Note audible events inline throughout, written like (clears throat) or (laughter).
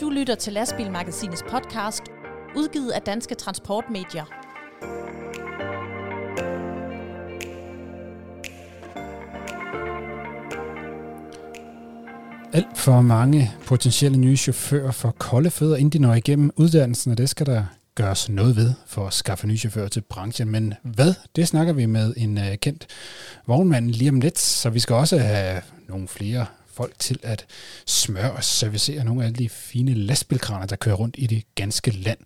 Du lytter til Lastbilmagasinets podcast, udgivet af Danske Transportmedier. Alt for mange potentielle nye chauffører får kolde fødder, inden de når igennem uddannelsen, og det skal der gøres noget ved for at skaffe nye chauffører til branchen. Men hvad? Det snakker vi med en øh, kendt vognmand lige om lidt, så vi skal også have nogle flere folk til at smøre og servicere nogle af de fine lastbilkraner, der kører rundt i det ganske land.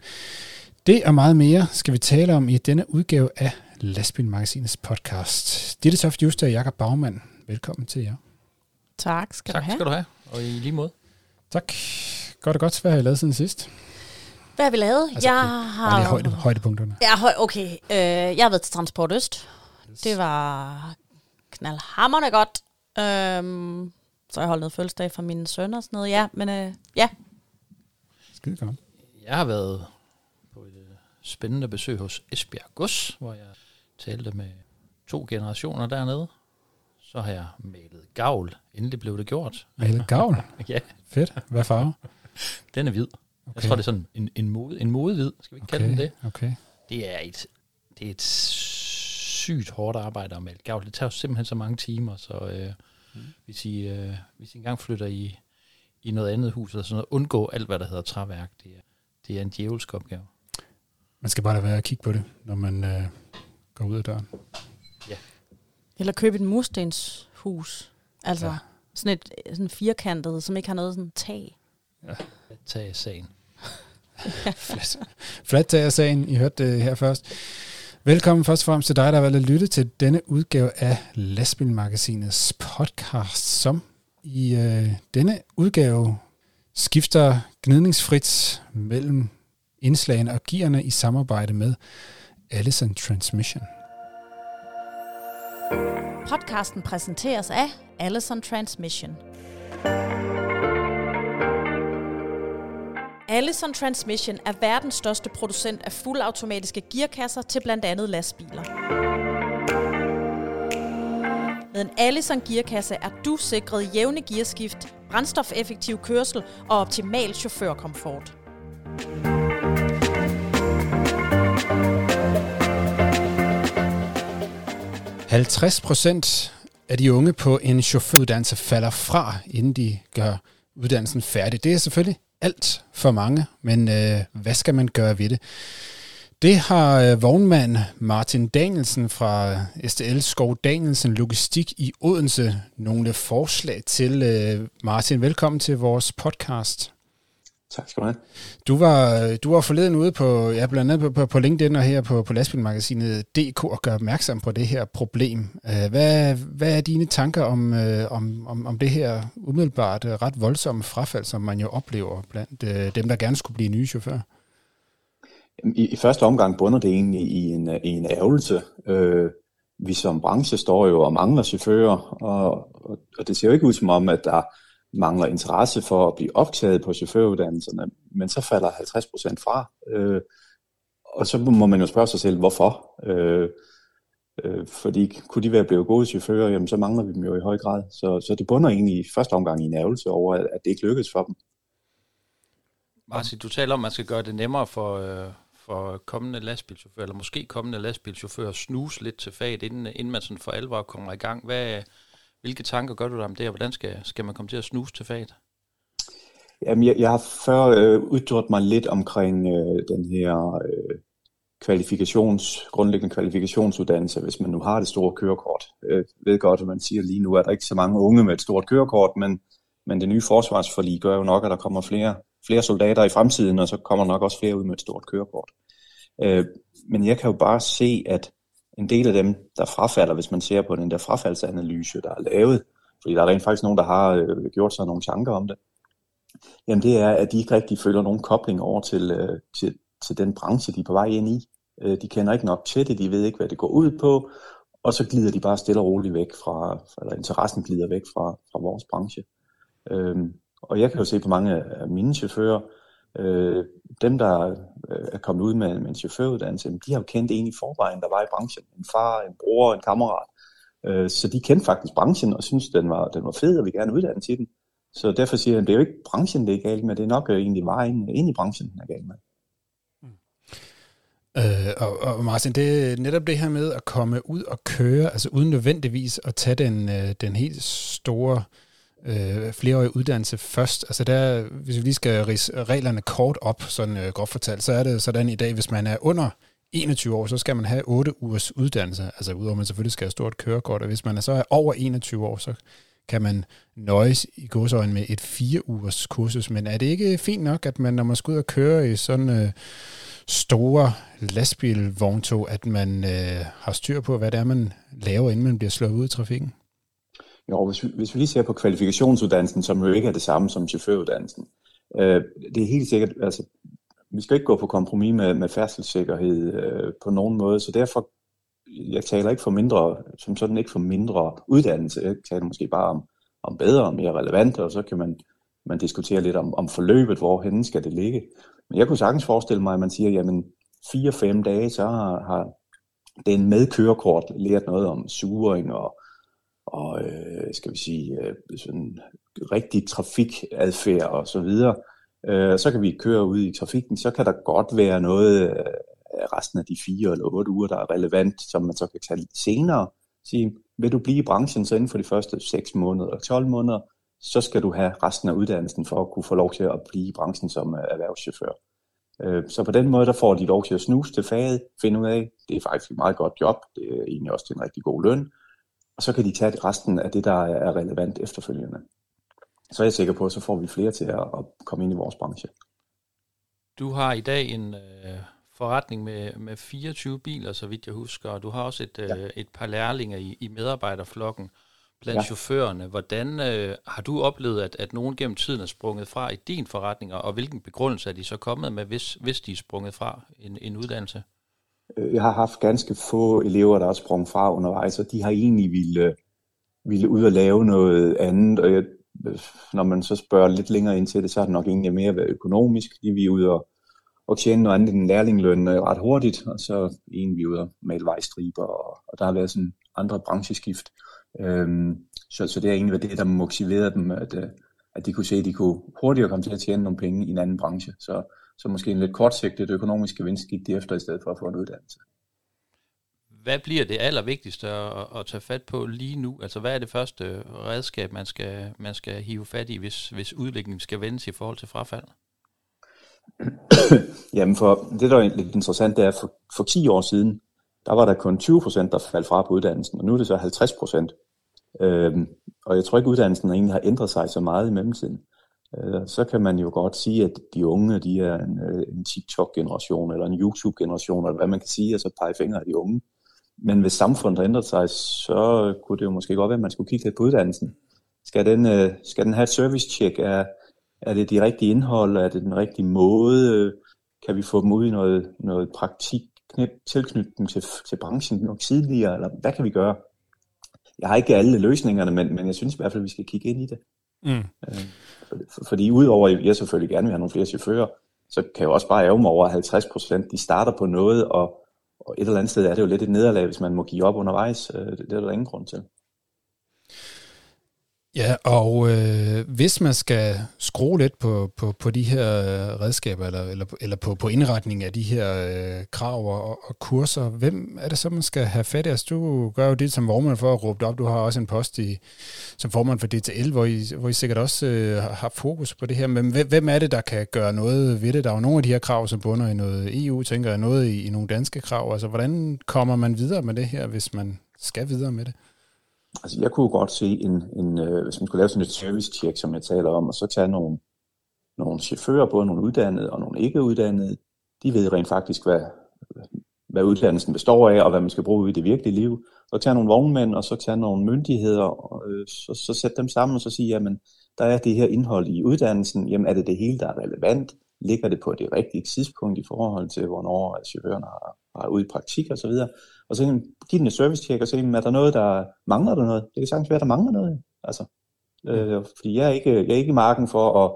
Det og meget mere skal vi tale om i denne udgave af Lastbilmagasinets podcast. Ditte Toft Just og Jakob Bagmann. Velkommen til jer. Tak skal tak du have. skal du have, og i lige måde. Tak. Godt og godt. Hvad har I lavet siden sidst? Hvad har vi lavet? Altså, jeg Bare har... lige højde, højdepunkterne. Ja, høj, okay. Øh, jeg har været til Transport Øst. Det var knaldhammerende godt. Øhm, så har jeg holdt noget fødselsdag for mine sønner og sådan noget. Ja, men øh, ja. Skide godt. Jeg har været på et øh, spændende besøg hos Esbjerg Gods, hvor jeg talte med to generationer dernede. Så har jeg malet gavl. Endelig blev det gjort. Malet gavl. (laughs) Ja, Fedt. Hvad farve? den er hvid. Okay. Jeg tror, det er sådan en, en, mode, en modehvid. Skal vi ikke okay. kalde den det? Okay. Det er et, det er et sygt hårdt arbejde at male gavl. Det tager jo simpelthen så mange timer, så øh, mm. hvis, I, øh, hvis I engang flytter i, i noget andet hus, eller sådan noget, undgå alt, hvad der hedder træværk. Det er, det er en djævelsk opgave. Man skal bare lade være at kigge på det, når man øh, går ud af døren. Eller købe et murstenshus. Altså Ja. ja. sådan et sådan firkantet, som ikke har noget sådan tag. Tag sagen. (laughs) Flat, flat tager sagen. I hørte det her først. Velkommen først og fremmest til dig, der har valgt at lytte til denne udgave af Lastbilmagasinets podcast, som i øh, denne udgave skifter gnidningsfrit mellem indslagene og gearne i samarbejde med Allison Transmission. Podcasten præsenteres af Allison Transmission. Allison Transmission er verdens største producent af fuldautomatiske gearkasser til blandt andet lastbiler. Med en Allison gearkasse er du sikret jævne gearskift, brændstofeffektiv kørsel og optimal chaufførkomfort. – 50 procent af de unge på en chaufføruddannelse falder fra, inden de gør uddannelsen færdig. Det er selvfølgelig alt for mange, men øh, hvad skal man gøre ved det? Det har øh, vognmand Martin Danielsen fra øh, STL Skov Danielsen Logistik i Odense nogle forslag til. Øh, Martin, velkommen til vores podcast. Tak skal du have. Du var, du var forleden ude på, ja, blandt andet på, på, på LinkedIn og her på, på lastbilmagasinet DK og gøre opmærksom på det her problem. Øh, Hvad, hvad er dine tanker om, øh, om, om, om det her umiddelbart øh, ret voldsomme frafald, som man jo oplever blandt dem, der gerne skulle blive nye chauffører? I, I første omgang bunder det egentlig i en, i en ærgelse. Øh, vi som branche står jo og mangler chauffører, og, og, og det ser jo ikke ud som om, at der mangler interesse for at blive optaget på chaufføruddannelserne, men så falder 50 procent fra. Øh, og så må man jo spørge sig selv, hvorfor? Øh, øh, fordi kunne de være blevet gode chauffører, jamen så mangler vi dem jo i høj grad. Så, så det bunder egentlig i første omgang i en ærgelse over, at, at det ikke lykkedes for dem. Martin, du taler om, at man skal gøre det nemmere for, øh, for kommende lastbilchauffører, eller måske kommende lastbilchauffører, at snuse lidt til faget, inden, inden man sådan for alvor kommer i gang. Hvad, hvilke tanker gør du dig om det, og hvordan skal, skal man komme til at snuse til faget? Jamen, jeg, jeg har før øh, udtrykt mig lidt omkring øh, den her øh, kvalifikations, grundlæggende kvalifikationsuddannelse, hvis man nu har det store kørekort. Jeg ved godt, at man siger lige nu, at der ikke så mange unge med et stort kørekort, men, men det nye forsvarsforlig gør jo nok, at der kommer flere, flere soldater i fremtiden, og så kommer nok også flere ud med et stort kørekort. Øh, men jeg kan jo bare se, at en del af dem, der frafalder, hvis man ser på den der frafaldsanalyse, der er lavet, fordi der er rent faktisk nogen, der har øh, gjort sig nogle tanker om det, jamen det er, at de ikke rigtig føler nogen kobling over til, øh, til, til den branche, de er på vej ind i. Øh, de kender ikke nok til det, de ved ikke, hvad det går ud på, og så glider de bare stille og roligt væk fra, eller interessen glider væk fra, fra vores branche. Øhm, og jeg kan jo se på mange af mine chauffører, øh, dem der øh, er kommet ud med, med en chaufføruddannelse, de har jo kendt en i forvejen, der var i branchen. En far, en bror, en kammerat. Øh, så de kendte faktisk branchen og synes den var, den var fed, og vi gerne uddanne til den. Så derfor siger han, det er jo ikke branchen, det er galt med, det er nok øh, egentlig vejen øh, ind i branchen, den er galt med. Mm. Øh, og, og Martin, det er netop det her med at komme ud og køre, altså uden nødvendigvis at tage den, den helt store øh, Øh, flereårige uddannelse først. Altså der, hvis vi lige skal rise reglerne kort op, sådan øh, groft fortalt, så er det sådan i dag, hvis man er under 21 år, så skal man have 8 ugers uddannelse, altså udover at man selvfølgelig skal have stort kørekort, og hvis man er så er over 21 år, så kan man nøjes i godsøjne med et 4 ugers kursus, men er det ikke fint nok, at man, når man skal ud og køre i sådan øh, store lastbilvogntog, at man øh, har styr på, hvad det er, man laver, inden man bliver slået ud i trafikken? Jo, hvis vi, hvis vi lige ser på kvalifikationsuddannelsen, som jo ikke er det samme som chaufføruddannelsen, øh, det er helt sikkert, altså, vi skal ikke gå på kompromis med, med færdselssikkerhed øh, på nogen måde, så derfor, jeg taler ikke for mindre, som sådan ikke for mindre uddannelse, jeg taler måske bare om, om bedre og mere relevante, og så kan man, man diskutere lidt om, om forløbet, hvor skal det ligge. Men jeg kunne sagtens forestille mig, at man siger, jamen fire-fem dage, så har, har den med kørekort lært noget om suring og, og øh, skal vi sige, øh, sådan rigtig trafikadfærd og så videre. Øh, så kan vi køre ud i trafikken, så kan der godt være noget øh, resten af de fire eller otte uger, der er relevant, som man så kan tage lidt senere. Sige, vil du blive i branchen så inden for de første 6 måneder eller 12 måneder, så skal du have resten af uddannelsen for at kunne få lov til at blive i branchen som øh, erhvervschauffør. Øh, så på den måde, der får de lov til at snuse til faget, finde ud af, det er faktisk et meget godt job, det er egentlig også til en rigtig god løn, og så kan de tage resten af det, der er relevant efterfølgende. Så er jeg sikker på, at så får vi flere til at, komme ind i vores branche. Du har i dag en øh, forretning med, med 24 biler, så vidt jeg husker, og du har også et, ja. øh, et par lærlinger i, i medarbejderflokken blandt ja. chaufførerne. Hvordan øh, har du oplevet, at, at nogen gennem tiden er sprunget fra i din forretning, og hvilken begrundelse er de så kommet med, hvis, hvis de er sprunget fra en, en uddannelse? Øh, jeg har haft ganske få elever, der er sprunget fra undervejs, og de har egentlig ville, øh, ville ud og lave noget andet, og jeg, øh, når man så spørger lidt længere ind til det, så har det nok egentlig mere været økonomisk. fordi vi er ude og, og tjene noget andet end lærlingløn ret hurtigt, og så en vi er ude og male vejstriber, og, og der har været sådan andre brancheskift. Øhm, så, så det er egentlig det, der motiverede dem, at, at de kunne se, at de kunne hurtigere komme til at tjene nogle penge i en anden branche. Så, så måske en lidt kortsigtet økonomisk gevinst gik de efter, i stedet for at få en uddannelse. Hvad bliver det allervigtigste at, at tage fat på lige nu? Altså hvad er det første redskab, man skal, man skal hive fat i, hvis, hvis udviklingen skal vendes i forhold til frafald? (clears throat) Jamen for det, der er lidt interessant, det er, for, for 10 år siden, der var der kun 20 procent, der faldt fra på uddannelsen, og nu er det så 50 procent. Øhm, og jeg tror ikke, uddannelsen egentlig har ændret sig så meget i mellemtiden. Øh, så kan man jo godt sige, at de unge, de er en, øh, en TikTok-generation, eller en YouTube-generation, eller hvad man kan sige, og så pege fingre af de unge. Men hvis samfundet har ændret sig, så kunne det jo måske godt være, at man skulle kigge lidt på uddannelsen. Skal den, øh, skal den have et service-check? Er, er det de rigtige indhold? Er det den rigtige måde? Kan vi få dem ud i noget, noget praktik, knip, tilknytning til, til branchen nok tidligere? Eller hvad kan vi gøre? Jeg har ikke alle løsningerne, men, men jeg synes i hvert fald, at vi skal kigge ind i det. Mm. Øh, for, fordi udover, at jeg selvfølgelig gerne vil have nogle flere chauffører, så kan jeg jo også bare ærge mig over, 50 procent, de starter på noget, og, og et eller andet sted er det jo lidt et nederlag, hvis man må give op undervejs. Øh, det, det er der ingen grund til. Ja, og øh, hvis man skal skrue lidt på, på, på de her redskaber, eller, eller, eller på, på indretning af de her øh, krav og, og kurser, hvem er det så, man skal have fat i? Altså, du gør jo det som vormand for at råbe op. Du har også en post i, som formand for DTL, hvor I, hvor I sikkert også øh, har fokus på det her. Men hvem, hvem er det, der kan gøre noget ved det? Der er jo nogle af de her krav, som bunder i noget EU, tænker jeg, noget i, i nogle danske krav. Altså, hvordan kommer man videre med det her, hvis man skal videre med det? Altså jeg kunne godt se, en, en, øh, hvis man skulle lave sådan et service-check, som jeg taler om, og så tage nogle, nogle chauffører, både nogle uddannede og nogle ikke uddannede, de ved rent faktisk, hvad, hvad uddannelsen består af, og hvad man skal bruge i det virkelige liv. Så tage nogle vognmænd, og så tage nogle myndigheder, og øh, så, så sætte dem sammen og så sige, jamen, der er det her indhold i uddannelsen, jamen er det det hele, der er relevant? Ligger det på det rigtige tidspunkt i forhold til, hvornår chaufføren har, har ude i praktik og så videre? Og så give den et service check og se, er der noget, der mangler der noget? Det kan sagtens være, der mangler noget. Altså, øh, fordi jeg er, ikke, jeg er ikke i marken for at,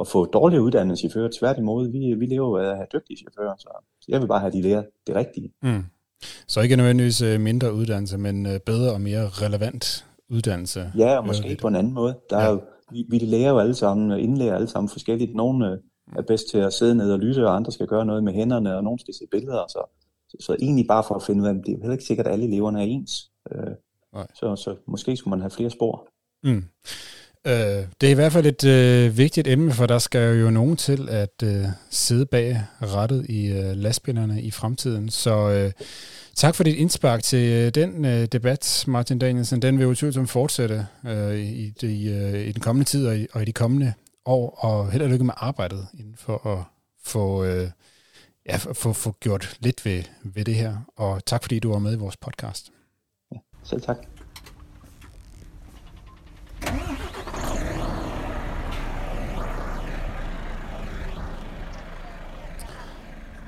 at få dårlige uddannede chauffører. Tværtimod, vi, vi lever af at have dygtige chauffører, så jeg vil bare have, de lærer det rigtige. Mm. Så ikke nødvendigvis øh, mindre uddannelse, men øh, bedre og mere relevant uddannelse. Ja, og måske på en anden måde. Der er jo, vi, vi lærer jo alle sammen, indlærer alle sammen forskelligt. Nogle er bedst til at sidde ned og lytte, og andre skal gøre noget med hænderne, og nogle skal se billeder. Så, så, så egentlig bare for at finde ud af, at det er heller ikke sikkert, at alle eleverne er ens. Øh, så, så måske skulle man have flere spor. Mm. Øh, det er i hvert fald et øh, vigtigt emne, for der skal jo nogen til at øh, sidde bag rettet i øh, lastbilerne i fremtiden. Så øh, tak for dit indspark til øh, den øh, debat, Martin Danielsen. Den vil jo som fortsætte øh, i, de, øh, i den kommende tid og i, og i de kommende år, og held og lykke med arbejdet inden for at få, øh, ja, få, få gjort lidt ved, ved det her. Og tak fordi du var med i vores podcast. Ja, selv tak.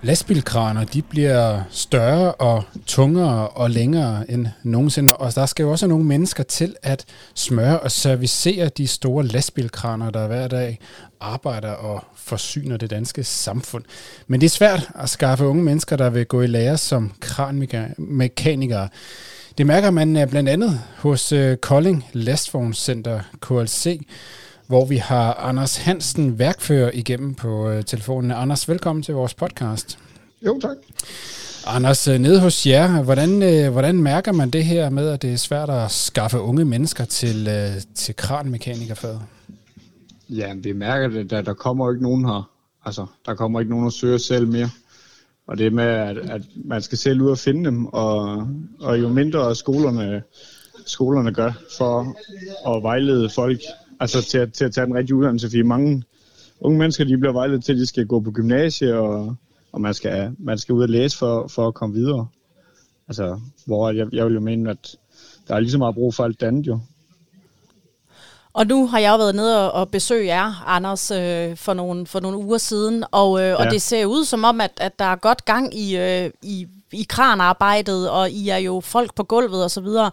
Lastbilkraner, de bliver større og tungere og længere end nogensinde, og der skal jo også nogle mennesker til at smøre og servicere de store lastbilkraner, der hver dag arbejder og forsyner det danske samfund. Men det er svært at skaffe unge mennesker, der vil gå i lære som kranmekanikere. Det mærker man øh, blandt andet hos øh, Kolding Lastvognscenter KLC, hvor vi har Anders Hansen, værkfører, igennem på øh, telefonen. Anders, velkommen til vores podcast. Jo, tak. Anders, øh, nede hos jer, hvordan, øh, hvordan mærker man det her med, at det er svært at skaffe unge mennesker til, øh, til kranmekanikerfaget? Ja, vi mærker det, da der kommer ikke nogen her. Altså, der kommer ikke nogen, der søger selv mere. Og det med, at, at man skal selv ud og finde dem, og, og jo mindre skolerne, skolerne gør for at vejlede folk altså til, at, til at tage den rigtige uddannelse, fordi mange unge mennesker, de bliver vejledet til, at de skal gå på gymnasie, og, og man, skal, man skal ud og læse for, for at komme videre. Altså, hvor jeg, jeg vil jo mene, at der er lige så meget brug for alt det andet jo. Og nu har jeg jo været nede og besøge jer, Anders, øh, for, nogle, for nogle uger siden, og, øh, ja. og det ser ud som om, at, at der er godt gang i, øh, i i kranarbejdet, og I er jo folk på gulvet og så videre.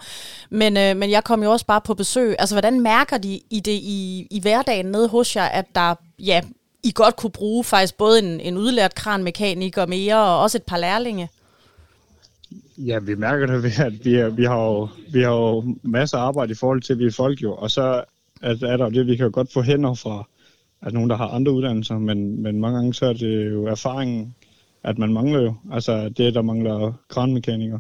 Men, øh, men jeg kom jo også bare på besøg. Altså, hvordan mærker de i det i, i hverdagen nede hos jer, at der, ja, I godt kunne bruge faktisk både en, en udlært kranmekaniker mere, og også et par lærlinge? Ja, vi mærker det ved, at vi, er, vi, har jo, vi har jo masser af arbejde i forhold til, at vi er folk jo, og så at, er der det, vi kan godt få hænder fra at nogen, der har andre uddannelser, men, men mange gange så er det jo erfaringen, at man mangler jo. Altså det, der mangler kranmekanikere.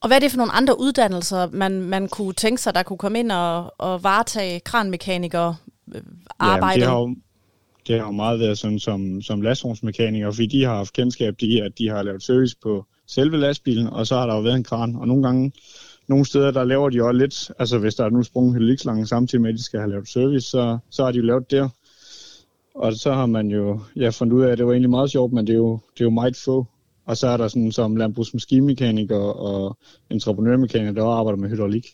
Og hvad er det for nogle andre uddannelser, man, man kunne tænke sig, der kunne komme ind og, og varetage kranmekanikere arbejdet? Ja, det har jo, det har jo meget været sådan som, som lastvognsmekanikere, fordi de har haft kendskab til, at de har lavet service på selve lastbilen, og så har der jo været en kran. Og nogle gange, nogle steder, der laver de også lidt, altså hvis der er nu sprunget hydraulikslangen samtidig med, at de skal have lavet service, så, så har de jo lavet det. Og så har man jo ja, fundet ud af, at det var egentlig meget sjovt, men det er jo, det er jo meget få. Og så er der sådan som landbrugsmaskinmekaniker og entreprenørmekaniker, der arbejder med hydraulik.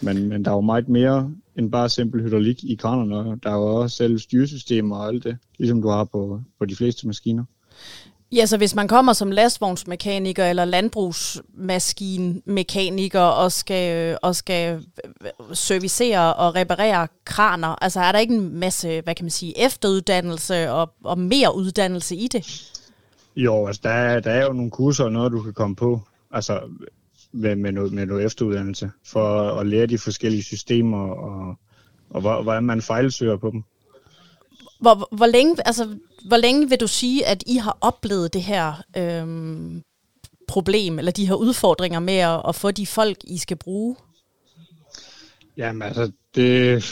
Men, men der er jo meget mere end bare simpel hydraulik i kranerne. Der er jo også selv styresystemer og alt det, ligesom du har på, på de fleste maskiner. Ja, så hvis man kommer som lastvognsmekaniker eller landbrugsmaskinmekaniker og skal, og skal servicere og reparere kraner, altså er der ikke en masse, hvad kan man sige, efteruddannelse og, og mere uddannelse i det? Jo, altså der er, der er jo nogle kurser og noget, du kan komme på, altså med, med, noget, med noget efteruddannelse, for at lære de forskellige systemer og, og hvordan man fejlsøger på dem. Hvor, hvor, længe, altså, hvor længe vil du sige, at I har oplevet det her øhm, problem, eller de her udfordringer med at, at få de folk, I skal bruge? Jamen altså, det,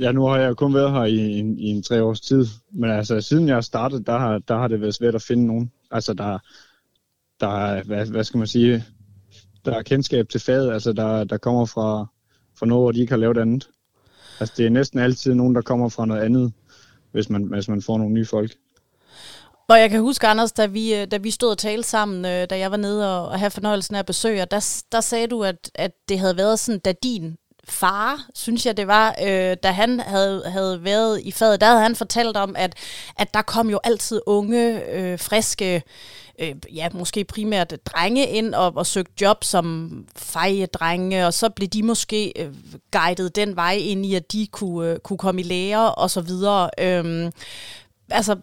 ja, nu har jeg kun været her i, i, i en tre års tid, men altså siden jeg startede, der har, der har det været svært at finde nogen. Altså der, der er, hvad, hvad skal man sige, der er kendskab til faget, altså der, der kommer fra, fra noget, hvor de ikke har lavet andet. Altså det er næsten altid nogen, der kommer fra noget andet hvis man, hvis man får nogle nye folk. Og jeg kan huske, Anders, da vi, øh, da vi stod og talte sammen, øh, da jeg var nede og, og havde fornøjelsen af at besøge, der, der sagde du, at, at det havde været sådan, da din far, synes jeg det var, øh, da han havde, havde været i fadet, der havde han fortalt om, at, at der kom jo altid unge, øh, friske, øh, ja, måske primært drenge ind og, og søgte job som fejedrenge, og så blev de måske øh, guidet den vej ind i, at de kunne, øh, kunne komme i lære og så videre. Øh, altså,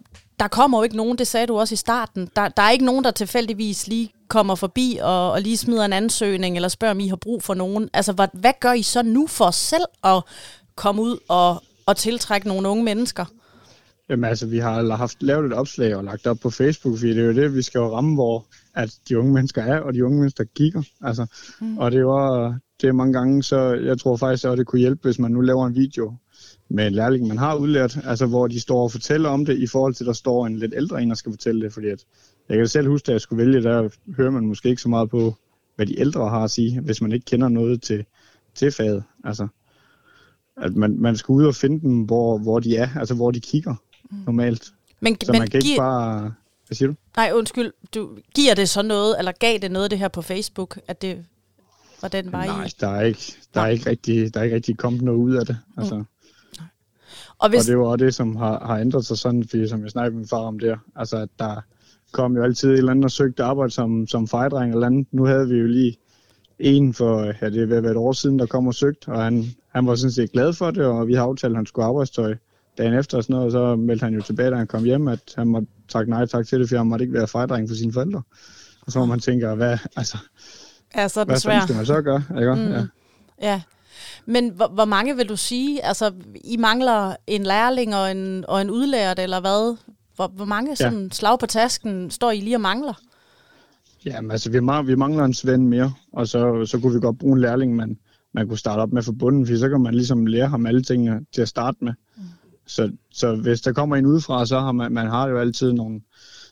der kommer jo ikke nogen, det sagde du også i starten, der, der er ikke nogen, der tilfældigvis lige kommer forbi og, og lige smider en ansøgning, eller spørger, om I har brug for nogen. Altså, hvad, hvad gør I så nu for selv at komme ud og, og tiltrække nogle unge mennesker? Jamen altså, vi har haft lavet et opslag og lagt op på Facebook, fordi det er jo det, vi skal jo ramme, hvor at de unge mennesker er, og de unge mennesker kigger. Altså, mm. Og det var det er mange gange, så jeg tror faktisk, at det kunne hjælpe, hvis man nu laver en video med en lærling, man har udlært, altså hvor de står og fortæller om det, i forhold til, at der står en lidt ældre en, der skal fortælle det, fordi at, jeg kan selv huske, at jeg skulle vælge, der hører man måske ikke så meget på, hvad de ældre har at sige, hvis man ikke kender noget til, til faget. Altså, at man, man skal ud og finde dem, hvor, hvor de er, altså hvor de kigger mm. normalt. Men, så men man kan ikke bare... Hvad siger du? Nej, undskyld. Du, giver det så noget, eller gav det noget, det her på Facebook, at det var den vej Nej, der er ikke, der er ikke rigtig, der er ikke rigtig kommet noget ud af det. Mm. Altså. Mm. Og, hvis... og det var også det, som har, har ændret sig sådan, fordi som jeg snakkede med min far om der, altså at der kom jo altid et eller andet og søgte arbejde som, som fejdreng eller andet. Nu havde vi jo lige en for, ja, det er ved et år siden, der kom og søgte, og han, han var sådan set glad for det, og vi har aftalt, at han skulle arbejdstøj dagen efter og sådan noget, og så meldte han jo tilbage, da han kom hjem, at han måtte takke nej tak til det, for han måtte ikke være fejdreng for sine forældre. Og så må man tænke, hvad, altså, er så hvad svær. skal man så gøre? Ikke? Mm. Ja. ja. Men hvor, hvor mange vil du sige, altså I mangler en lærling og en, og en udlært, eller hvad? Hvor, hvor mange sådan ja. slag på tasken står I lige og mangler? Jamen altså, vi, mangler, vi mangler en svend mere, og så, så kunne vi godt bruge en lærling, man, man kunne starte op med for bunden, for så kan man ligesom lære ham alle tingene til at starte med. Mm. Så, så hvis der kommer en udefra, så har man, man har jo altid nogle,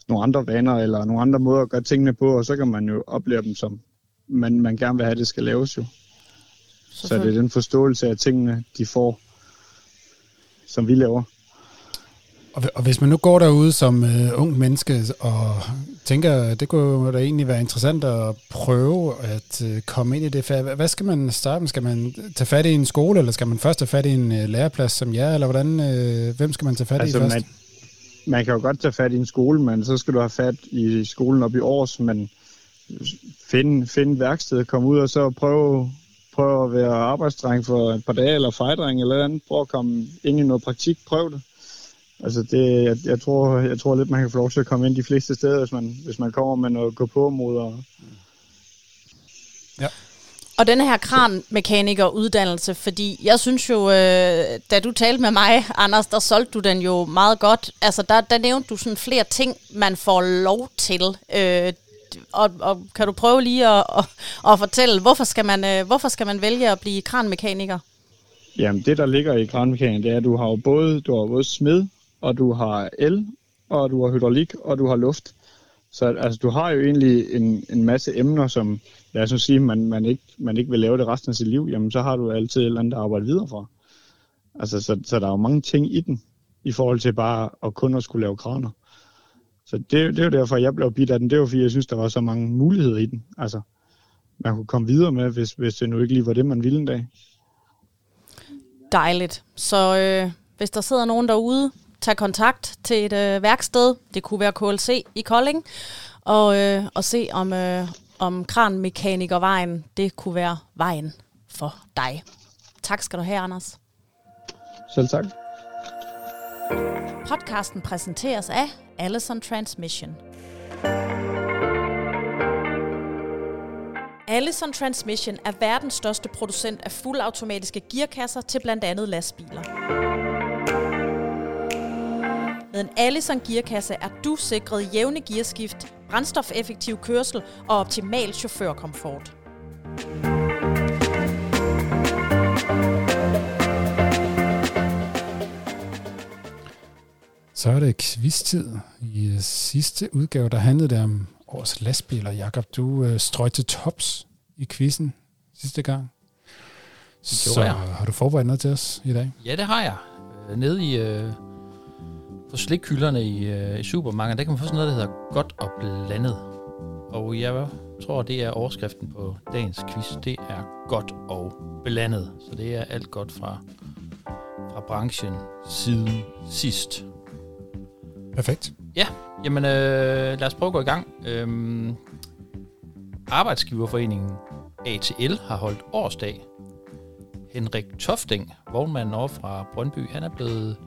nogle andre vaner, eller nogle andre måder at gøre tingene på, og så kan man jo oplære dem, som man, man gerne vil have, det skal laves jo. Så det er den forståelse af tingene, de får, som vi laver. Og, og hvis man nu går derude som uh, ung menneske og tænker, det kunne da egentlig være interessant at prøve at uh, komme ind i det fag, hvad skal man starte med? Skal man tage fat i en skole, eller skal man først tage fat i en uh, læreplads som jer, eller hvordan, uh, hvem skal man tage fat altså, i først? Man, man kan jo godt tage fat i en skole, men så skal du have fat i skolen op i års, men finde, finde værksted, komme ud og så prøve, prøve at være arbejdsdreng for et par dage, eller fejdreng eller andet, prøve at komme ind i noget praktik, prøv det. Altså det, jeg, jeg, tror, jeg tror lidt, man kan få lov til at komme ind de fleste steder, hvis man, hvis man kommer med noget gå på mod. Og... Ja. Og den her kranmekaniker-uddannelse, fordi jeg synes jo, øh, da du talte med mig, Anders, der solgte du den jo meget godt. Altså der, der nævnte du sådan flere ting, man får lov til. Øh, og, og kan du prøve lige at, at, at fortælle, hvorfor skal, man, øh, hvorfor skal man vælge at blive kranmekaniker? Jamen det, der ligger i kranmekaniker, det er, at du har jo både, du har både smed, og du har el, og du har hydraulik, og du har luft. Så altså, du har jo egentlig en, en masse emner, som lad os sige, man, man, ikke, man ikke vil lave det resten af sit liv, jamen så har du altid et eller andet at arbejde videre for. Altså, så, så der er jo mange ting i den, i forhold til bare at kun at skulle lave kraner. Så det, det er jo derfor, jeg blev bidt af den. Det var fordi, jeg synes, der var så mange muligheder i den. Altså, man kunne komme videre med, hvis, hvis det nu ikke lige var det, man ville en dag. Dejligt. Så øh, hvis der sidder nogen derude, tag kontakt til et øh, værksted. Det kunne være KLC i Kolding. Og, øh, og se om, øh, om kranmekanikervejen, det kunne være vejen for dig. Tak skal du have, Anders. Selv tak. Podcasten præsenteres af Allison Transmission. Allison Transmission er verdens største producent af fuldautomatiske gearkasser til blandt andet lastbiler. Med en Allison gearkasse er du sikret jævne gearskift, brændstofeffektiv kørsel og optimal chaufførkomfort. Så er det quiz-tid. I sidste udgave, der handlede det om årets lastbiler. Jakob, du øh, strøg til tops i quizzen sidste gang. Så jeg. har du forberedt noget til os i dag? Ja, det har jeg. Øh, nede i øh, på slikhylderne i, øh, i supermarkedet, der kan man få sådan noget, der hedder godt og blandet. Og jeg tror, det er overskriften på dagens quiz. Det er godt og blandet. Så det er alt godt fra, fra branchen siden sidst. Perfekt. Ja, jamen øh, lad os prøve at gå i gang. Øhm, Arbejdsgiverforeningen ATL har holdt årsdag. Henrik Tofting, vognmanden over fra Brøndby, han er blevet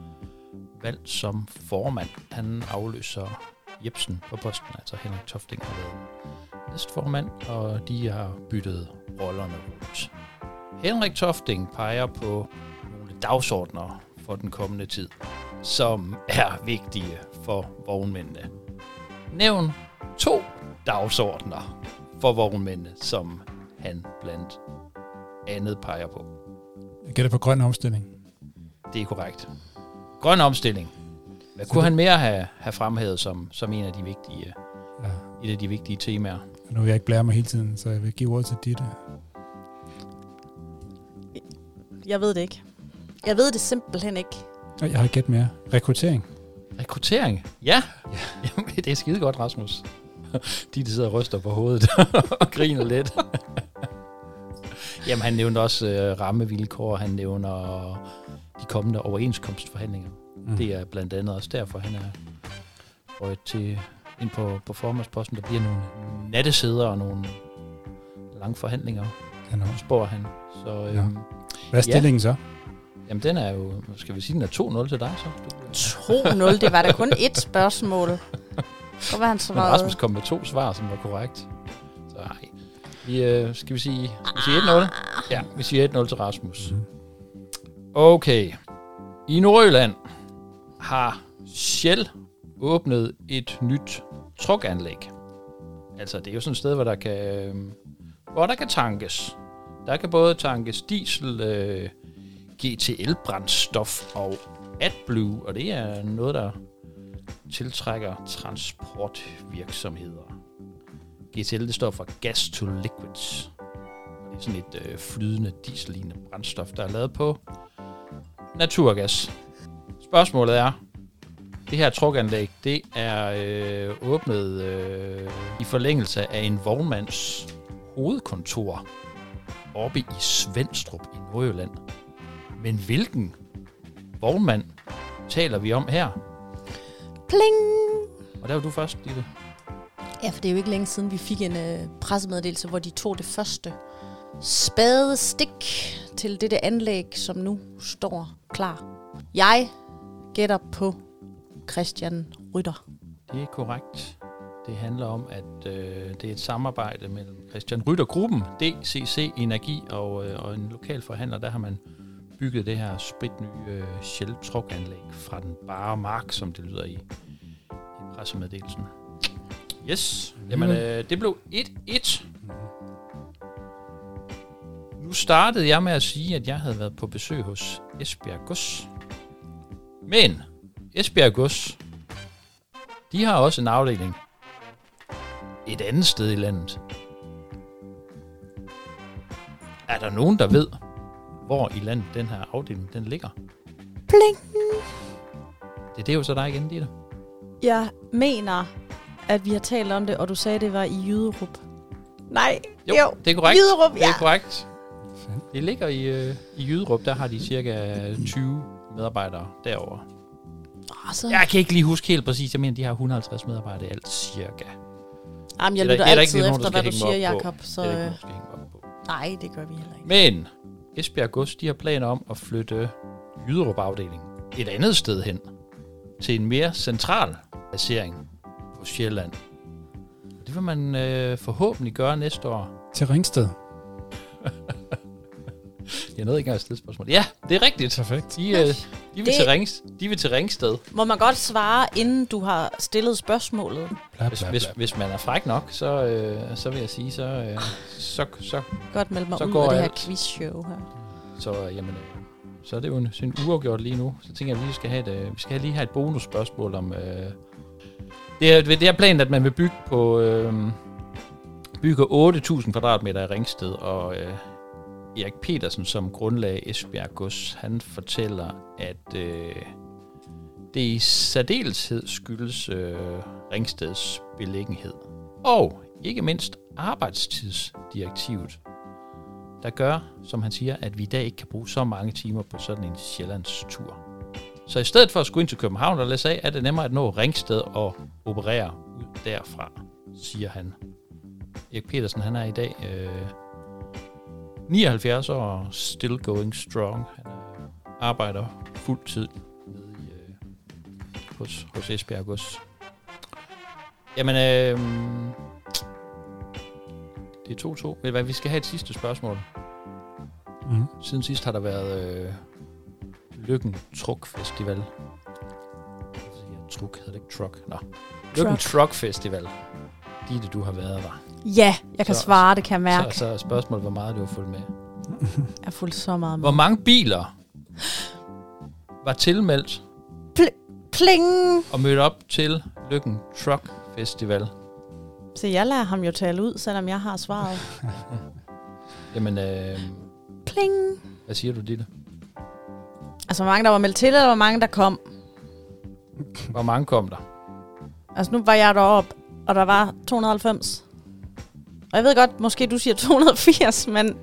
valgt som formand. Han afløser Jebsen på posten, altså Henrik Tofting har været næstformand, og de har byttet rollerne rundt. Henrik Tofting peger på nogle dagsordner for den kommende tid, som er vigtige for vognmændene. Nævn to dagsordner for vognmændene, som han blandt andet peger på. Jeg gætter på grøn omstilling. Det er korrekt. Grøn omstilling. Hvad kunne han mere have, have fremhævet som, som en af de vigtige, Ja. et af de vigtige temaer? Nu vil jeg ikke blære mig hele tiden, så jeg vil give ordet til Ditte. Jeg ved det ikke. Jeg ved det simpelthen ikke. Og jeg har gæt mere. Rekruttering. Rekruttering? Ja. ja. Jamen, det er skide godt, Rasmus. (laughs) De, der sidder og ryster på hovedet (laughs) og griner lidt. Jamen, han nævnte også øh, rammevilkår. Han nævner de kommende overenskomstforhandlinger. Mm. Det er blandt andet også derfor, han er røget til ind på, på formandsposten. Der bliver nogle nattesæder og nogle lange forhandlinger, Kanon. spår han. Så øhm, Hvad er stillingen så? Jamen, den er jo, skal vi sige, den er 2-0 til dig så? Du, 2-0, det var da kun ét spørgsmål. Hvor var han så Men? Rasmus kom med to svar, som var korrekt. Så nej. Vi, øh, skal vi sige, vi siger 1-0? Ja, vi siger 1-0 til Rasmus. Okay. I Nordjylland har Shell åbnet et nyt truckanlæg. Altså, det er jo sådan et sted, hvor der kan, øh, hvor der kan tankes. Der kan både tankes diesel, øh, GTL-brændstof og AdBlue, og det er noget, der tiltrækker transportvirksomheder. GTL, det står for Gas to Liquids. Det er sådan et øh, flydende diesellignende brændstof, der er lavet på naturgas. Spørgsmålet er, det her trukanlæg, det er øh, åbnet øh, i forlængelse af en vognmands hovedkontor oppe i Svendstrup i Nordjylland. Men hvilken vognmand taler vi om her? Pling! Og der var du først, Ditte. Ja, for det er jo ikke længe siden, vi fik en øh, pressemeddelelse, hvor de tog det første spade stik til dette anlæg, som nu står klar. Jeg gætter på Christian Rytter. Det er korrekt. Det handler om, at øh, det er et samarbejde mellem Christian Ryttergruppen, DCC Energi og, øh, og en lokal forhandler. Der har man bygget det her spritnye øh, Shell truckanlæg fra den bare mark, som det lyder i, i pressemeddelelsen. Yes, jamen øh, det blev 1-1. Nu startede jeg med at sige, at jeg havde været på besøg hos Esbjerg Gods. Men Esbjerg Gods, de har også en afdeling et andet sted i landet. Er der nogen, der ved, hvor i landet den her afdeling den ligger? Pling! Det er det jo så dig igen, Ditte. Jeg mener, at vi har talt om det, og du sagde, det var i Jyderup. Nej, jo, jo. det er korrekt. Jyderup, Det er ja. korrekt. Det ligger i, øh, i Jyderup, der har de cirka 20 medarbejdere derovre. Oh, så... Jeg kan ikke lige huske helt præcis, jeg mener, de har 150 medarbejdere i alt cirka. Jamen, jeg er lytter er altid nogen, efter, hvad du siger. Jakob. Så Det er ikke nogen, der skal hænge op på. nej, det gør vi heller ikke. Men Esbjerg Gods, de har planer om at flytte Jyderup et andet sted hen. Til en mere central placering på Sjælland. Det vil man øh, forhåbentlig gøre næste år. Til Ringsted. (laughs) Jeg nåede ikke engang at stille spørgsmål. Ja, det er rigtigt. Perfekt. De, øh, de, vil, Det- til Rings, de vil til Ringsted. Må man godt svare, inden du har stillet spørgsmålet? Bla, Hvis, bla, hvis, bla. hvis man er fræk nok, så, øh, så vil jeg sige, så, øh, så, så, Godt melde mig Så ud går af det her alt. quizshow her. så, øh, jamen, øh, så er det jo en, sådan en uafgjort lige nu. Så tænker jeg, at vi skal have et, øh, vi skal lige have et bonusspørgsmål om... Øh, det, er, det er planen, at man vil bygge på... Øh, bygge 8.000 kvadratmeter i Ringsted, og øh, Erik Petersen, som grundlag Esbjerg Gods, han fortæller, at øh, det i særdeleshed skyldes øh, Ringsteds beliggenhed. Og ikke mindst arbejdstidsdirektivet, der gør, som han siger, at vi i dag ikke kan bruge så mange timer på sådan en Sjællands tur. Så i stedet for at skulle ind til København og læse af, er det nemmere at nå Ringsted og operere ud derfra, siger han. Erik Petersen, han er i dag øh, 79 år og still going strong. Han øh, arbejder fuld tid nede i, øh, hos, hos Esbjerg Gods. Jamen, øh, Det er 2-2. Ved hvad, vi skal have et sidste spørgsmål. Mm. Siden sidst har der været øh, Lykken Truk Festival. Truk, hedder det ikke Truck? Nå. Lykken Truck Festival. Ditte, du har været der. Ja, jeg kan Så- svare, det kan jeg mærke. Så, så er spørgsmålet, hvor meget du har fulgt med. (laughs) Jeg har fulgt så meget med. Hvor mange biler var tilmeldt Pling! og mødt op til Lykken Truck Festival? Så jeg lader ham jo tale ud, selvom jeg har svaret. (laughs) Jamen, øh, Pling! hvad siger du, Ditte? Altså, hvor mange der var meldt til, eller hvor mange der kom? Hvor mange kom der? Altså, nu var jeg deroppe, og der var 290. Og jeg ved godt, måske du siger (laughs) 280, men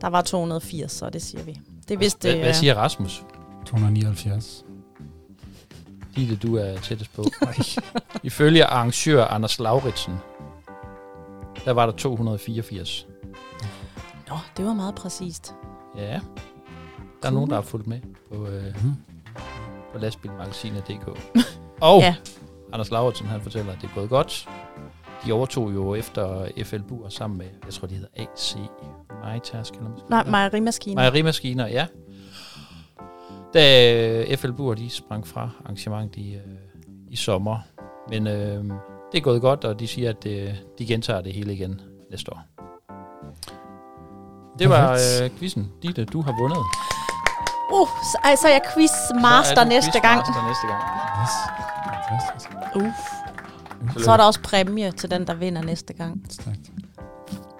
der var 280, så det siger vi. Det vidste Hvad, hvad øh, siger Rasmus? 279. Ditte, du er tættest på. (laughs) Ifølge arrangør Anders Lauritsen, der var der 284. Nå, det var meget præcist. Ja, der er Cool. nogen, der har fulgt med på, øh, Mhm. på lastbilmagasinet.dk. (laughs) Og Ja. Anders Lauritsen, han fortæller, at det er gået godt. De overtog jo efter FL Bur sammen med, jeg tror, de hedder AC Majtas, kalder man Nej, mejerimaskine. Mejerimaskiner, ja. Da FL Bur, de sprang fra arrangementet i, øh, i sommer. Men øh, det er gået godt, og de siger, at det, de gentager det hele igen næste år. Det var øh, quizzen. Ditte, du har vundet. Uh, så, ej, så er jeg quizmaster Så er du næste gang. næste gang. Yes. Fantastisk. Uh. Så er der også præmie til den, der vinder næste gang. Stærkt.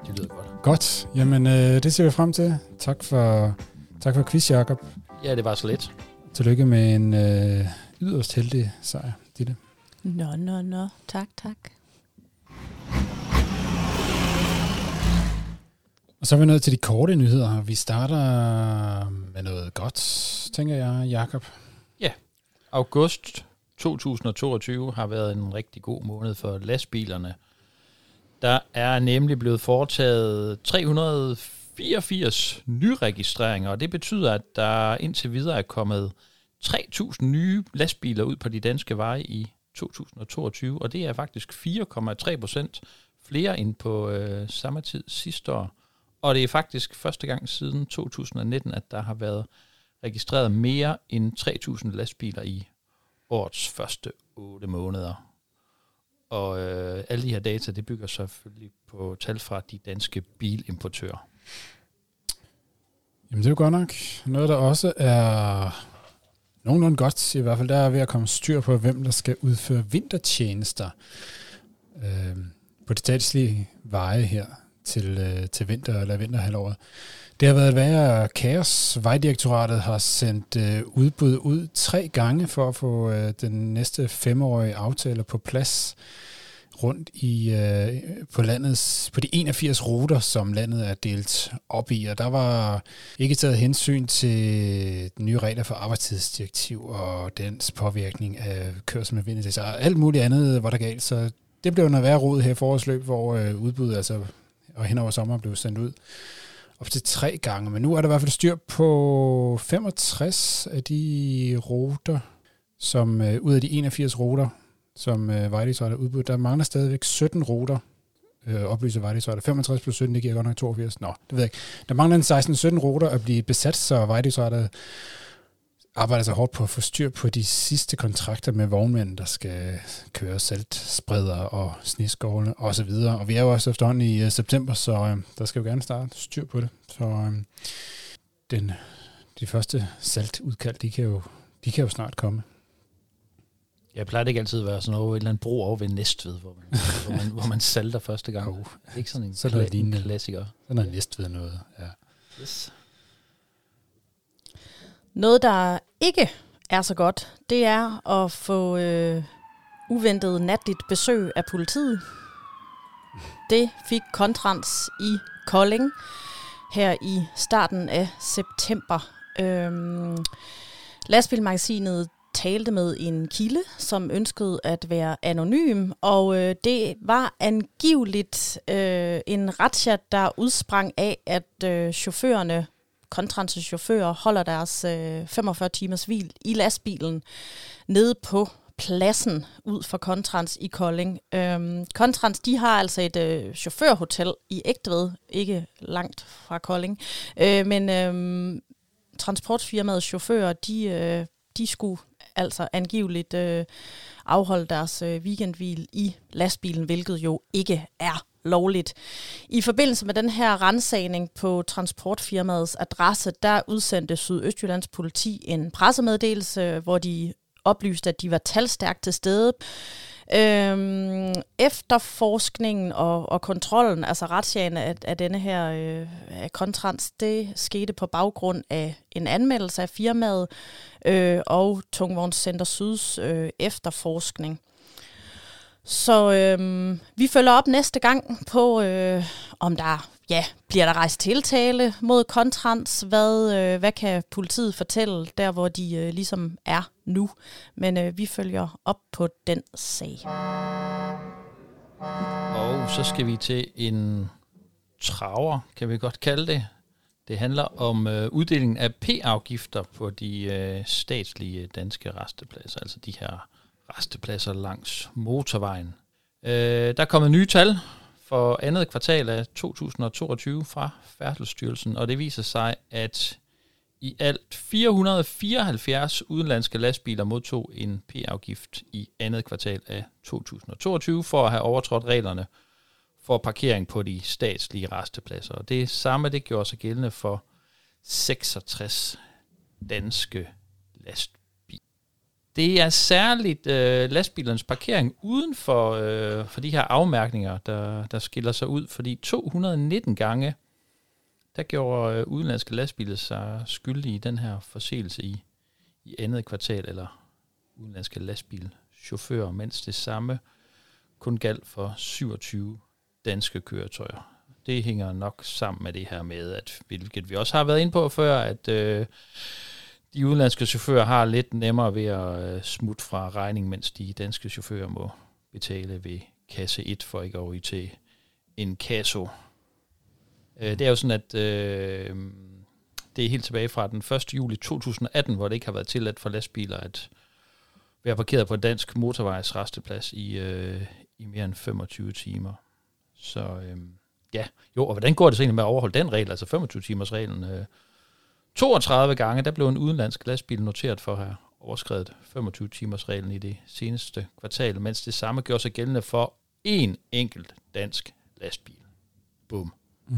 Det lyder godt. Godt. Jamen, øh, det ser vi frem til. Tak for, tak for quiz, Jacob. Ja, det var så lidt. Tillykke med en øh, yderst heldig sejr, Ditte. Nå, nå, nå. Tak, tak. Og så er vi nået til de korte nyheder. Vi starter med noget godt, tænker jeg, Jakob. August 2022 har været en rigtig god måned for lastbilerne. Der er nemlig blevet foretaget 384 nyregistreringer, og det betyder, at der indtil videre er kommet 3.000 nye lastbiler ud på de danske veje i 2022, og det er faktisk 4,3 procent flere end på øh, samme tid sidste år. Og det er faktisk første gang siden 2019, at der har været registreret mere end 3.000 lastbiler i årets første 8 måneder. Og øh, alle de her data, det bygger selvfølgelig på tal fra de danske bilimportører. Jamen, det er jo godt nok. Noget, der også er nogenlunde godt, i hvert fald, der er ved at komme styr på, hvem der skal udføre vintertjenester øh, på de statslige veje her til, øh, til vinter eller vinterhalvåret. Det har været et værre kaos. Vejdirektoratet har sendt øh, udbud ud tre gange for at få øh, den næste femårige aftale på plads rundt i øh, på landets på de 81 ruter, som landet er delt op i, og der var ikke taget hensyn til de nye regler for arbejdstidsdirektiv og dens påvirkning af kørsel med vinterdæk og alt muligt andet var der galt, så det blev noget værre rod her i forårsløb, hvor øh, udbuddet altså og hen over sommeren blev sendt ud op til tre gange, men nu er der i hvert fald styr på 65 af de ruter, som øh, ud af de 81 ruter, som øh, Vejdirektoratet har udbudt. Der mangler stadigvæk 17 ruter, øh, oplyser Vejdirektoratet. 65 plus 17, det giver godt nok 82. Nå, det ved jeg ikke. Der mangler en 16-17 ruter at blive besat, så Vejdirektoratet arbejder så hårdt på at få styr på de sidste kontrakter med vognmænd, der skal køre saltspreder og sneskovle og så videre. Og vi er jo også efterhånden i øh, september, så øh, der skal jo gerne starte styr på det. Så øh, den, de første saltudkald, de kan jo, de kan jo snart komme. Jeg plejer det ikke altid at være sådan noget, et eller andet bro over ved Næstved, hvor man, hvor man, hvor man salter første gang. (laughs) Oh, ikke sådan en, Så er kla- en klassiker. sådan er næst ved noget. Ja. Yes. Noget, der ikke er så godt, det er at få øh, uventet natligt besøg af politiet. Det fik Kontrans i Kolding her i starten af september. Øhm, lastbilmagasinet talte med en kilde, som ønskede at være anonym, og øh, det var angiveligt øh, en razzia, der udsprang af, at øh, chaufførerne Kontrans chauffører holder deres øh, 45 timers hvil i lastbilen nede på pladsen ud for Kontrans i Kolding. Øhm, Kontrans, de har altså et øh, chaufførhotel i Ægtved, ikke langt fra Kolding. Øh, men øh, transportfirmaets chauffører, de, øh, de skulle altså angiveligt øh, afholde deres øh, weekendhvil i lastbilen, hvilket jo ikke er lovligt. I forbindelse med den her rensagning på transportfirmaets adresse, der udsendte Sydøstjyllands politi en pressemeddelelse, hvor de oplyste, at de var talstærkt til stede. Øhm, efterforskningen og, og kontrollen, altså retsjagen af, af denne her øh, af kontrans, det skete på baggrund af en anmeldelse af firmaet øh, og Tungvognscenter Syds øh, efterforskning. Så øh, vi følger op næste gang på, øh, om der ja, bliver der rejst tiltale mod kontrans? Hvad, øh, hvad kan politiet fortælle der, hvor de øh, ligesom er nu? Men øh, vi følger op på den sag. Og så skal vi til en traver, kan vi godt kalde det. Det handler om øh, uddelingen af P-afgifter på de øh, statslige danske restepladser, altså de her restepladser langs motorvejen. Øh, der er kommet nye tal for andet kvartal af 2022 fra Færdselsstyrelsen, og det viser sig, at i alt 474 udenlandske lastbiler modtog en P-afgift i andet kvartal af 2022 for at have overtrådt reglerne for parkering på de statslige restepladser. Og det samme det gjorde sig gældende for 66 danske lastbiler det er særligt øh, lastbilernes parkering uden for, øh, for de her afmærkninger, der, der skiller sig ud, fordi 219 gange, der gjorde øh, udenlandske lastbiler sig skyldige i den her forseelse i, i andet kvartal, eller udenlandske lastbilchauffører, mens det samme kun galt for 27 danske køretøjer. Det hænger nok sammen med det her med, at hvilket vi også har været inde på før, at øh, de udenlandske chauffører har lidt nemmere ved at øh, smutte fra regning, mens de danske chauffører må betale ved kasse 1 for ikke at ryge til en kasso. Øh, det er jo sådan, at øh, det er helt tilbage fra den 1. juli 2018, hvor det ikke har været tilladt for lastbiler at være parkeret på en dansk motorvejs resteplads i, øh, i mere end 25 timer. Så øh, ja, jo, og hvordan går det så egentlig med at overholde den regel, altså 25 timers reglen? Øh, 32 gange, der blev en udenlandsk lastbil noteret for at have overskrevet 25 timers reglen i det seneste kvartal, mens det samme gjorde sig gældende for én enkelt dansk lastbil. Bum. Mm.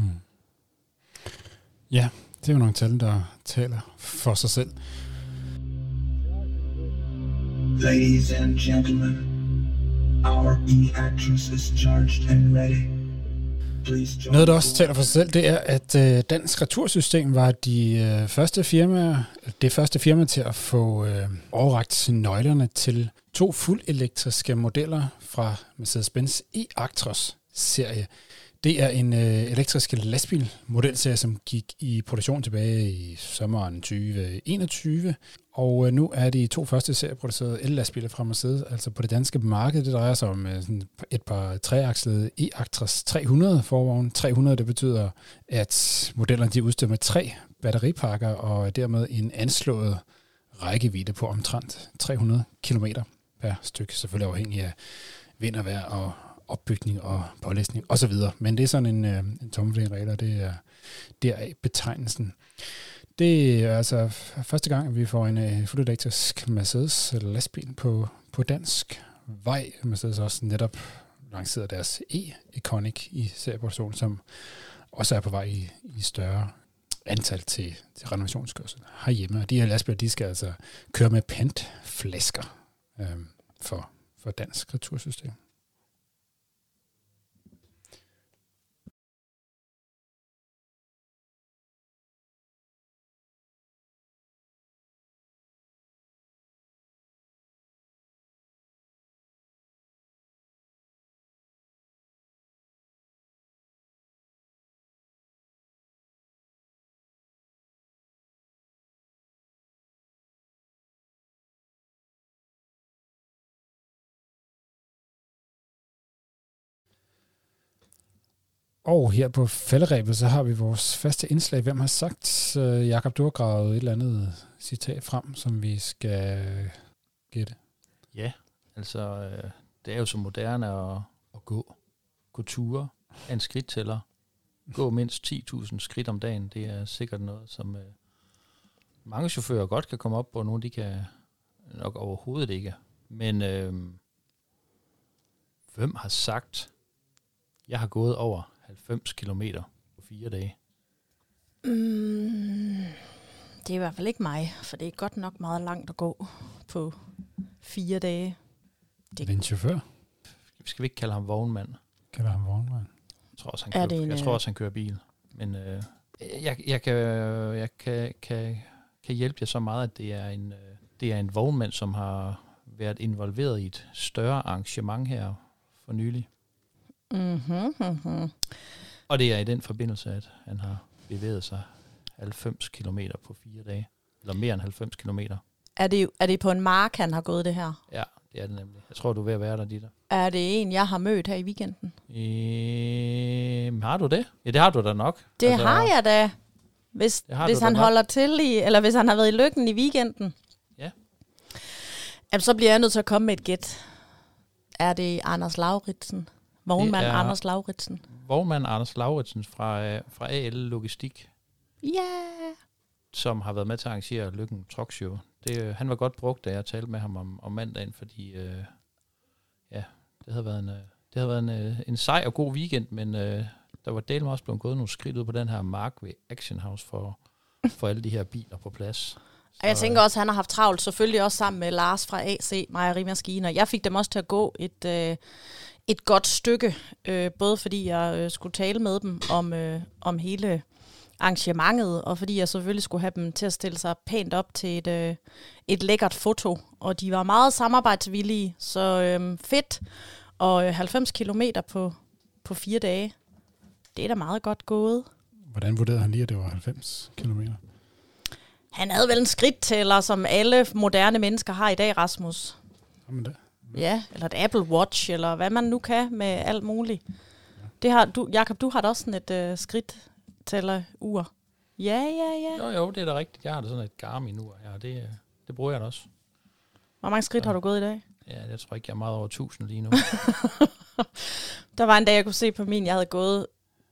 Ja, det er jo nogle tal, der taler for sig selv. Ladies and gentlemen, our e-actress is charged and ready. Noget, der også taler for sig selv, det er, at øh, Dansk Retursystem var de øh, første firmaer, det første firma til at få øh, overragt nøglerne til to fuld elektriske modeller fra Mercedes-Benz e-Actros serie. Det er en øh, elektrisk lastbil modelserie, som gik i produktion tilbage i sommeren 2021, og øh, nu er de to første serieproducerede el-lastbiler fra Mercedes, altså på det danske marked. Det drejer sig om øh, sådan et par treakslede E-Actras 300 forvogn. 300, det betyder, at modellerne de udstyrer med tre batteripakker og dermed en anslået rækkevidde på omtrent 300 km per stykke, selvfølgelig afhængig af vind og vejr og opbygning og pålæsning osv. Men det er sådan en, øh, en tommelfingerregel, og det er deraf betegnelsen. Det er altså første gang, at vi får en øh, fuldt Mercedes lastbil på, på dansk vej. Mercedes også netop lanceret deres e-Iconic i serieproduktion, som også er på vej i, i større antal til, til renovationskørsel herhjemme. Og de her lastbiler, de skal altså køre med pantflasker øh, for, for dansk retursystem. Og her på falderæbet, så har vi vores faste indslag. Hvem har sagt, øh, Jakob, du har gravet et eller andet citat frem, som vi skal gætte? Ja, Altså, øh, det er jo så moderne at, at gå, gå ture af en skridttæller. Gå mindst 10.000 skridt om dagen. Det er sikkert noget, som øh, mange chauffører godt kan komme op på. og Nogle de kan nok overhovedet ikke. Men øh, hvem har sagt, jeg har gået over 90 km på fire dage? Mm, det er i hvert fald ikke mig, for det er godt nok meget langt at gå på fire dage. Det er en chauffør. Skal vi ikke kalde ham vognmand? Kalder ham vognmand. Jeg tror også, han, Er kører, en, jeg tror øh, også, han kører bil. Men øh, jeg, jeg, kan, jeg kan, kan, kan hjælpe jer så meget, at det er en, øh, det er en vognmand, som har været involveret i et større arrangement her for nylig. Mm-hmm, mm-hmm. Og det er i den forbindelse, at han har bevæget sig 90 km på fire dage. Eller mere end 90 km. Er, det, er det på en mark, han har gået det her? Ja, det er det nemlig. Jeg tror, du er ved at være der, Ditte. Er det en, jeg har mødt her i weekenden? Ehm, har du det? Ja, det har du da nok. Det altså, har jeg da. Hvis, hvis han nok. holder til i, eller hvis han har været i lykken i weekenden. Ja. Jamen, så bliver jeg nødt til at komme med et gæt. Er det Anders Lauritsen? Vognmand er- Anders Lauritsen. Vognmand Anders Lauritsen fra, øh, fra AL Logistik. Ja. som har været med til at arrangere Lykken Truck Show. Det, øh, han var godt brugt, da jeg talte med ham om, om mandagen, fordi øh, ja, det havde været en, øh, det havde været en, øh, en sej og god weekend, men øh, der var delen også blevet gået nogle skridt ud på den her mark ved Action House for, for alle de her biler på plads. Og jeg tænker også, at han har haft travlt, selvfølgelig også sammen med Lars fra AC Mejerimaskiner. Jeg fik dem også til at gå et, øh, et godt stykke, øh, både fordi jeg øh, skulle tale med dem om, øh, om hele arrangementet, og fordi jeg selvfølgelig skulle have dem til at stille sig pænt op til et, øh, et lækkert foto. Og de var meget samarbejdsvillige, så øh, fedt. Og øh, 90 kilometer på, på fire dage, det er da meget godt gået. Hvordan vurderede han lige, at det var 90 km? Han havde vel en skridttæller, som alle moderne mennesker har i dag, Rasmus. Jamen da. Ja, eller et Apple Watch, eller hvad man nu kan med alt muligt. Det har du, Jakob, du har da også sådan et øh, skridt tæller ur. Ja, ja, ja. Jo, jo, det er da rigtigt. Jeg har da sådan et Garmin ur her, og det, øh, det bruger jeg da også. Hvor mange skridt har du gået i dag? Ja, jeg tror ikke, jeg er meget over 1000 lige nu. (laughs) Der var en dag, jeg kunne se på min, jeg havde gået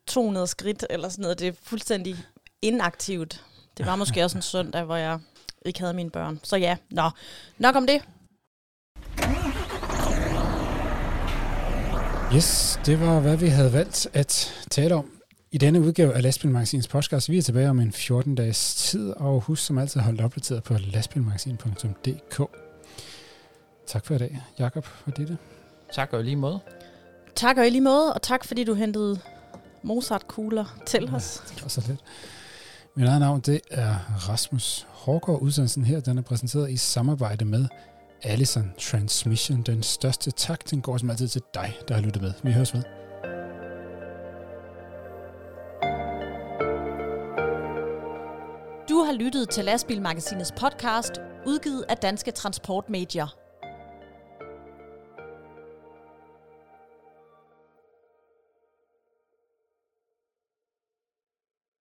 200 skridt, eller sådan noget. Det er fuldstændig inaktivt. Det var måske også en søndag, hvor jeg ikke havde mine børn. Så ja, nå. Nok om det. Yes, det var, hvad vi havde valgt at tale om i denne udgave af Lastbilmagasinets podcast. Vi er tilbage om en 14-dages tid, og husk som altid dig opdateret på lastbilmagasin.dk. Tak for i dag, Jakob og Ditte. tak og i lige måde. Tak og i lige måde, og tak fordi du hentede Mozart-kugler til os. Det var så lidt. Mit eget navn, det er Rasmus Hårgaard. Udsendelsen her, den er præsenteret i samarbejde med Allison Transmission. Den største tak, den går som altid til dig, der har lyttet med. Vi høres ved. Du har lyttet til Lastbilmagasinets podcast, udgivet af Danske Transportmedier.